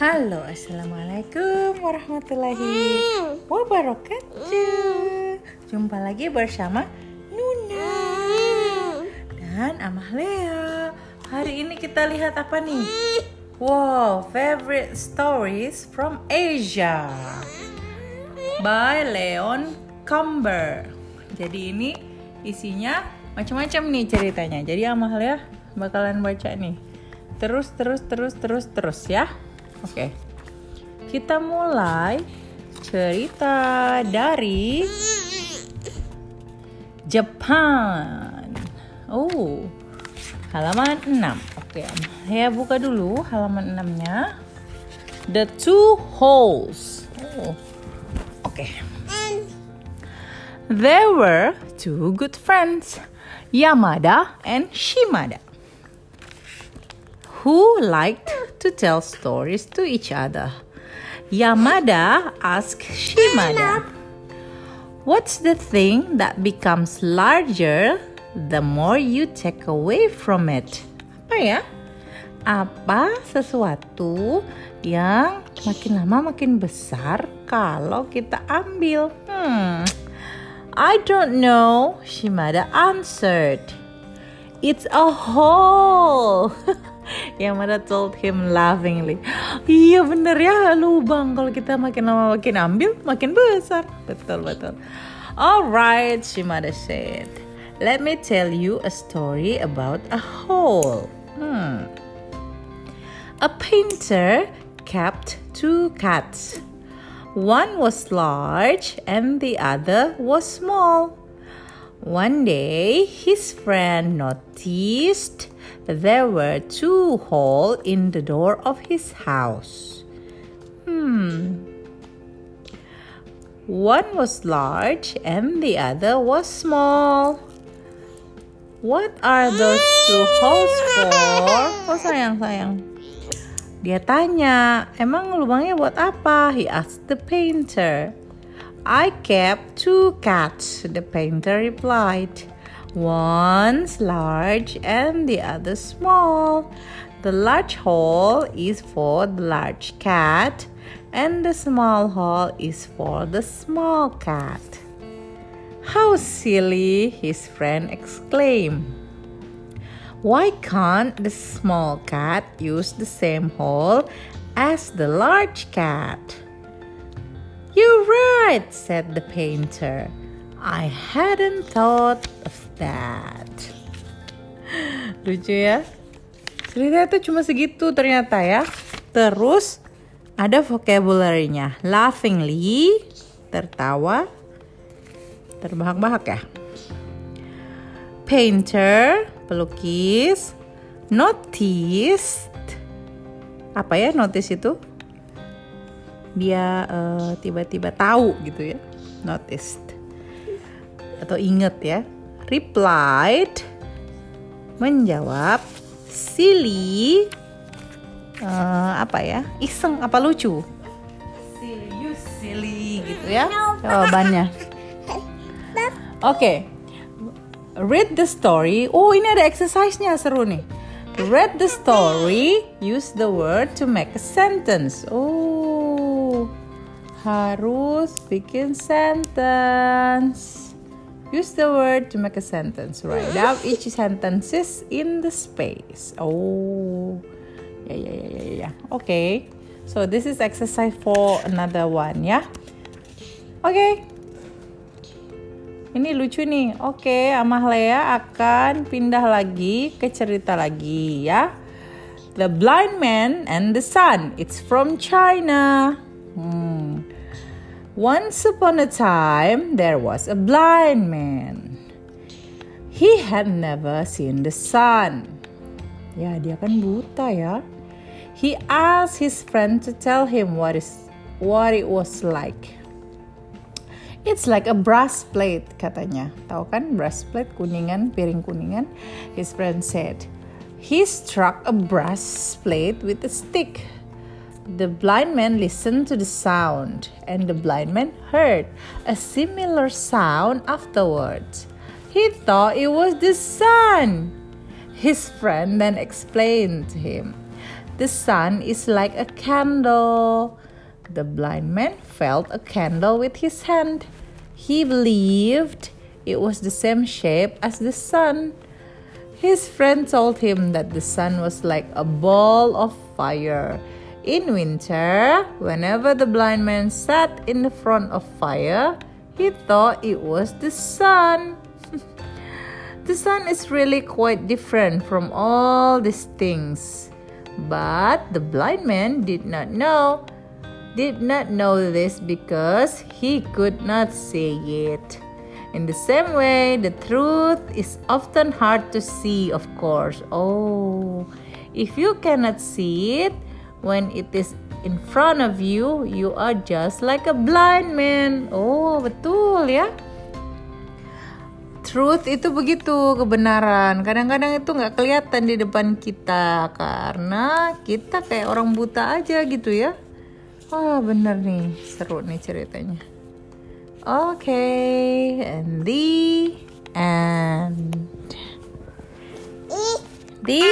Halo, assalamualaikum warahmatullahi wabarakatuh. Jumpa lagi bersama Nuna dan Amahlea. Hari ini kita lihat apa nih? Wow, favorite stories from Asia by Leon Comber. Jadi ini isinya macam-macam nih ceritanya. Jadi Amahlea bakalan baca nih. Terus terus terus terus terus ya. Oke. Kita mulai cerita dari Jepang. Oh. Halaman 6. Oke, saya buka dulu halaman 6-nya. The two holes. Oh. Oke. There were two good friends, Yamada and Shimada who liked to tell stories to each other. Yamada asked Shimada, What's the thing that becomes larger the more you take away from it? Apa ya? Apa sesuatu yang makin lama makin besar kalau kita ambil? Hmm, I don't know, Shimada answered. It's a hole. Yamada told him laughingly. Iya bener ya lubang kalau kita makin lama makin ambil makin besar. Betul betul. Alright, Shimada said. Let me tell you a story about a hole. Hmm. A painter kept two cats. One was large and the other was small. One day, his friend noticed there were two holes in the door of his house. Hmm. One was large and the other was small. What are those two holes for? Oh sayang sayang. Dia tanya, emang lubangnya buat apa? He asked the painter. I kept two cats, the painter replied. One's large and the other small. The large hole is for the large cat, and the small hole is for the small cat. How silly, his friend exclaimed. Why can't the small cat use the same hole as the large cat? You're right, said the painter. I hadn't thought of that. Lucu ya? Cerita itu cuma segitu ternyata ya. Terus ada vocabulary-nya. Laughingly, tertawa, terbahak-bahak ya. Painter, pelukis. Noticed. Apa ya notice itu? Dia uh, tiba-tiba tahu gitu ya. Noticed atau inget ya. Replied menjawab silly uh, apa ya? Iseng apa lucu? Silly, you silly gitu ya jawabannya. Oke. Okay. Read the story. Oh, ini ada exercise-nya seru nih. Read the story, use the word to make a sentence. Oh, harus bikin sentence. Use the word to make a sentence. Write down each sentences in the space. Oh, yeah, yeah, yeah, yeah, yeah. Okay. So this is exercise for another one, ya. Yeah? Oke. Okay. Ini lucu nih. Oke, okay, Amahlea akan pindah lagi ke cerita lagi ya. The Blind Man and the Sun. It's from China. Hmm. Once upon a time, there was a blind man. He had never seen the sun. Ya, dia kan buta ya. He asked his friend to tell him what is what it was like. It's like a brass plate katanya. Tahu kan brass plate kuningan, piring kuningan? His friend said, he struck a brass plate with a stick. The blind man listened to the sound, and the blind man heard a similar sound afterwards. He thought it was the sun. His friend then explained to him, The sun is like a candle. The blind man felt a candle with his hand. He believed it was the same shape as the sun. His friend told him that the sun was like a ball of fire. In winter, whenever the blind man sat in the front of fire, he thought it was the sun. the sun is really quite different from all these things. But the blind man did not know. Did not know this because he could not see it. In the same way, the truth is often hard to see, of course. Oh, if you cannot see it when it is in front of you, you are just like a blind man. Oh, betul ya. Truth itu begitu kebenaran. Kadang-kadang itu nggak kelihatan di depan kita karena kita kayak orang buta aja gitu ya. Oh, bener nih, seru nih ceritanya. Okay, and the end. The